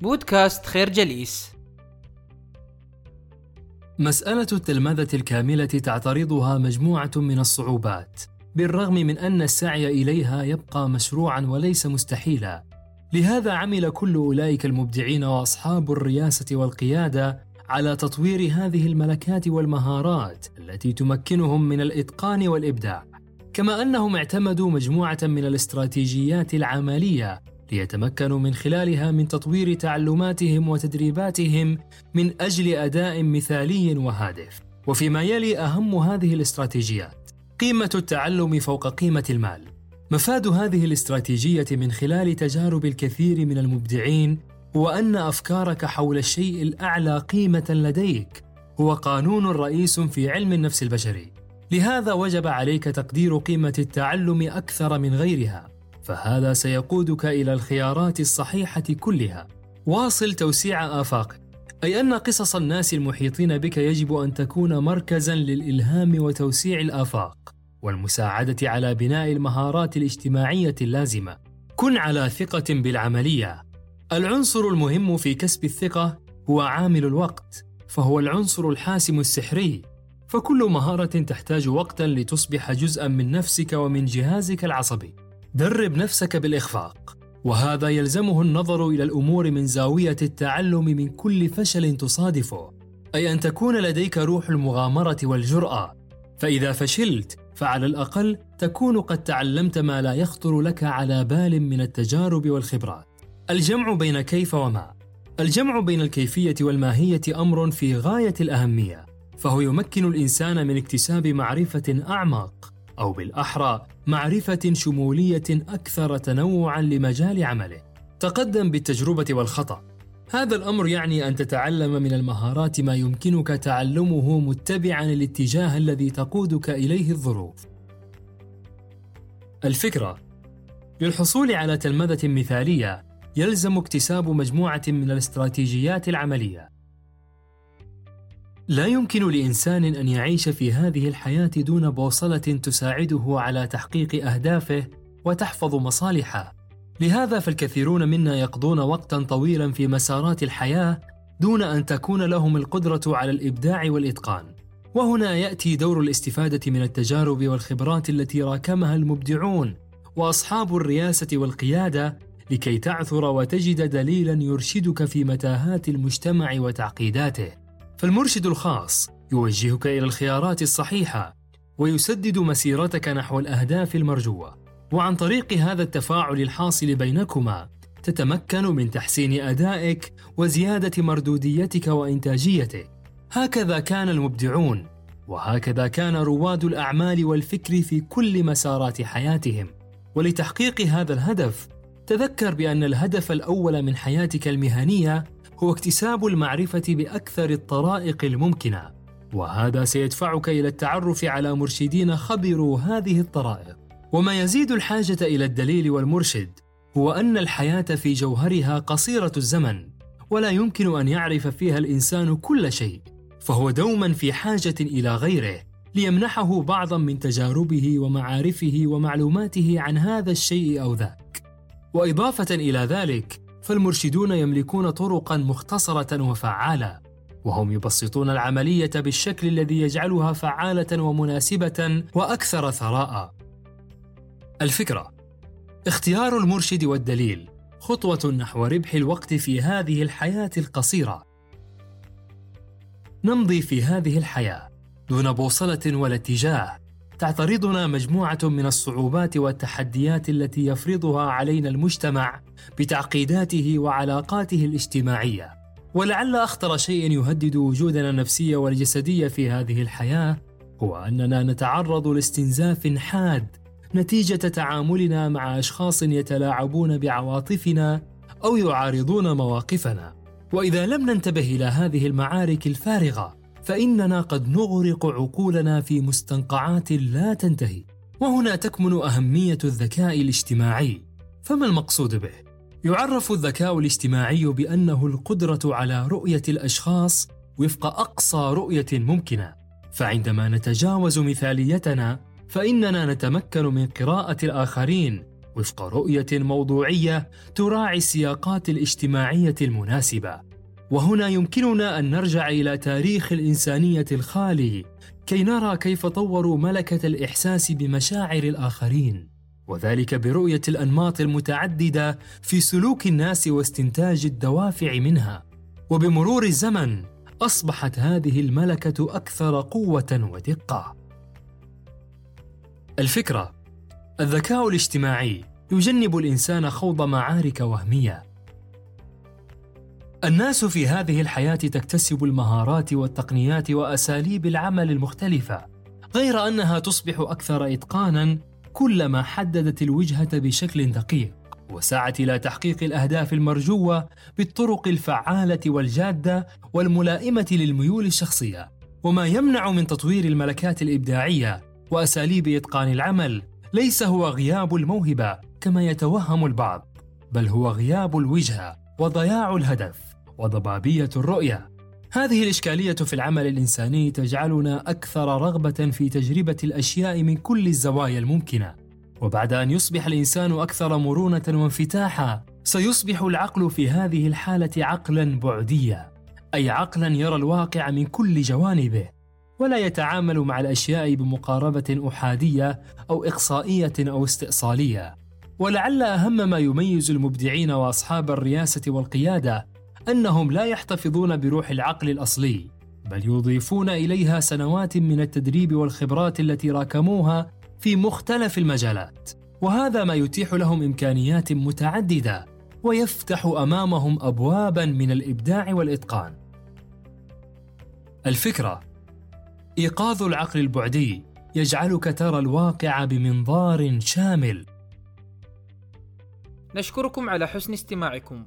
بودكاست خير جليس مسألة التلمذة الكاملة تعترضها مجموعة من الصعوبات، بالرغم من أن السعي إليها يبقى مشروعا وليس مستحيلا. لهذا عمل كل أولئك المبدعين وأصحاب الرياسة والقيادة على تطوير هذه الملكات والمهارات التي تمكنهم من الإتقان والإبداع. كما أنهم اعتمدوا مجموعة من الاستراتيجيات العملية ليتمكنوا من خلالها من تطوير تعلماتهم وتدريباتهم من أجل أداء مثالي وهادف. وفيما يلي أهم هذه الاستراتيجيات قيمة التعلم فوق قيمة المال. مفاد هذه الاستراتيجية من خلال تجارب الكثير من المبدعين هو أن أفكارك حول الشيء الأعلى قيمة لديك هو قانون رئيس في علم النفس البشري. لهذا وجب عليك تقدير قيمة التعلم أكثر من غيرها فهذا سيقودك إلى الخيارات الصحيحة كلها. واصل توسيع افاقك أي أن قصص الناس المحيطين بك يجب أن تكون مركزا للإلهام وتوسيع الآفاق. والمساعدة على بناء المهارات الاجتماعية اللازمة. كن على ثقة بالعملية. العنصر المهم في كسب الثقة هو عامل الوقت فهو العنصر الحاسم السحري. فكل مهارة تحتاج وقتا لتصبح جزءا من نفسك ومن جهازك العصبي. درب نفسك بالإخفاق. وهذا يلزمه النظر إلى الأمور من زاوية التعلم من كل فشل تصادفه. أي أن تكون لديك روح المغامرة والجرأة. فإذا فشلت فعلى الأقل تكون قد تعلمت ما لا يخطر لك على بال من التجارب والخبرات. الجمع بين كيف وما. الجمع بين الكيفية والماهية أمر في غاية الأهمية. فهو يمكن الإنسان من اكتساب معرفة أعمق. أو بالأحرى معرفة شمولية أكثر تنوعا لمجال عمله. تقدم بالتجربة والخطأ. هذا الأمر يعني أن تتعلم من المهارات ما يمكنك تعلمه متبعا الاتجاه الذي تقودك إليه الظروف. الفكرة للحصول على تلمذة مثالية يلزم اكتساب مجموعة من الاستراتيجيات العملية لا يمكن لإنسان أن يعيش في هذه الحياة دون بوصلة تساعده على تحقيق أهدافه وتحفظ مصالحه. لهذا فالكثيرون منا يقضون وقتا طويلا في مسارات الحياة دون أن تكون لهم القدرة على الإبداع والإتقان. وهنا يأتي دور الاستفادة من التجارب والخبرات التي راكمها المبدعون وأصحاب الرياسة والقيادة لكي تعثر وتجد دليلا يرشدك في متاهات المجتمع وتعقيداته. فالمرشد الخاص يوجهك إلى الخيارات الصحيحة ويسدد مسيرتك نحو الأهداف المرجوة. وعن طريق هذا التفاعل الحاصل بينكما تتمكن من تحسين أدائك وزيادة مردوديتك وإنتاجيتك. هكذا كان المبدعون وهكذا كان رواد الأعمال والفكر في كل مسارات حياتهم. ولتحقيق هذا الهدف تذكر بأن الهدف الأول من حياتك المهنية هو اكتساب المعرفة بأكثر الطرائق الممكنة، وهذا سيدفعك إلى التعرف على مرشدين خبروا هذه الطرائق. وما يزيد الحاجة إلى الدليل والمرشد هو أن الحياة في جوهرها قصيرة الزمن، ولا يمكن أن يعرف فيها الإنسان كل شيء، فهو دوما في حاجة إلى غيره ليمنحه بعضا من تجاربه ومعارفه ومعلوماته عن هذا الشيء أو ذاك. وإضافة إلى ذلك، فالمرشدون يملكون طرقا مختصرة وفعالة وهم يبسطون العملية بالشكل الذي يجعلها فعالة ومناسبة وأكثر ثراء. الفكرة اختيار المرشد والدليل خطوة نحو ربح الوقت في هذه الحياة القصيرة. نمضي في هذه الحياة دون بوصلة ولا اتجاه تعترضنا مجموعة من الصعوبات والتحديات التي يفرضها علينا المجتمع بتعقيداته وعلاقاته الاجتماعية. ولعل أخطر شيء يهدد وجودنا النفسي والجسدي في هذه الحياة هو أننا نتعرض لاستنزاف حاد نتيجة تعاملنا مع أشخاص يتلاعبون بعواطفنا أو يعارضون مواقفنا. وإذا لم ننتبه إلى هذه المعارك الفارغة فإننا قد نغرق عقولنا في مستنقعات لا تنتهي وهنا تكمن أهمية الذكاء الاجتماعي. فما المقصود به؟ يعرف الذكاء الاجتماعي بأنه القدرة على رؤية الأشخاص وفق أقصى رؤية ممكنة. فعندما نتجاوز مثاليتنا فإننا نتمكن من قراءة الآخرين وفق رؤية موضوعية تراعي السياقات الاجتماعية المناسبة. وهنا يمكننا أن نرجع إلى تاريخ الإنسانية الخالي كي نرى كيف طوروا ملكة الإحساس بمشاعر الآخرين. وذلك برؤية الأنماط المتعددة في سلوك الناس واستنتاج الدوافع منها. وبمرور الزمن أصبحت هذه الملكة أكثر قوة ودقة. الفكرة الذكاء الاجتماعي يجنب الإنسان خوض معارك وهمية. الناس في هذه الحياة تكتسب المهارات والتقنيات وأساليب العمل المختلفة غير أنها تصبح أكثر إتقانا كلما حددت الوجهة بشكل دقيق. وسعت إلى تحقيق الأهداف المرجوة بالطرق الفعالة والجادة والملائمة للميول الشخصية. وما يمنع من تطوير الملكات الإبداعية وأساليب إتقان العمل ليس هو غياب الموهبة كما يتوهم البعض بل هو غياب الوجهة وضياع الهدف. وضبابية الرؤية. هذه الإشكالية في العمل الإنساني تجعلنا أكثر رغبة في تجربة الأشياء من كل الزوايا الممكنة. وبعد أن يصبح الإنسان أكثر مرونة وانفتاحا سيصبح العقل في هذه الحالة عقلا بعديا أي عقلا يرى الواقع من كل جوانبه. ولا يتعامل مع الأشياء بمقاربة أحادية أو إقصائية أو استئصالية. ولعل أهم ما يميز المبدعين وأصحاب الرياسة والقيادة أنهم لا يحتفظون بروح العقل الأصلي بل يضيفون إليها سنوات من التدريب والخبرات التي راكموها في مختلف المجالات. وهذا ما يتيح لهم إمكانيات متعددة ويفتح أمامهم ابوابا من الإبداع والإتقان. الفكرة إيقاظ العقل البعدي يجعلك ترى الواقع بمنظار شامل. نشكركم على حسن استماعكم.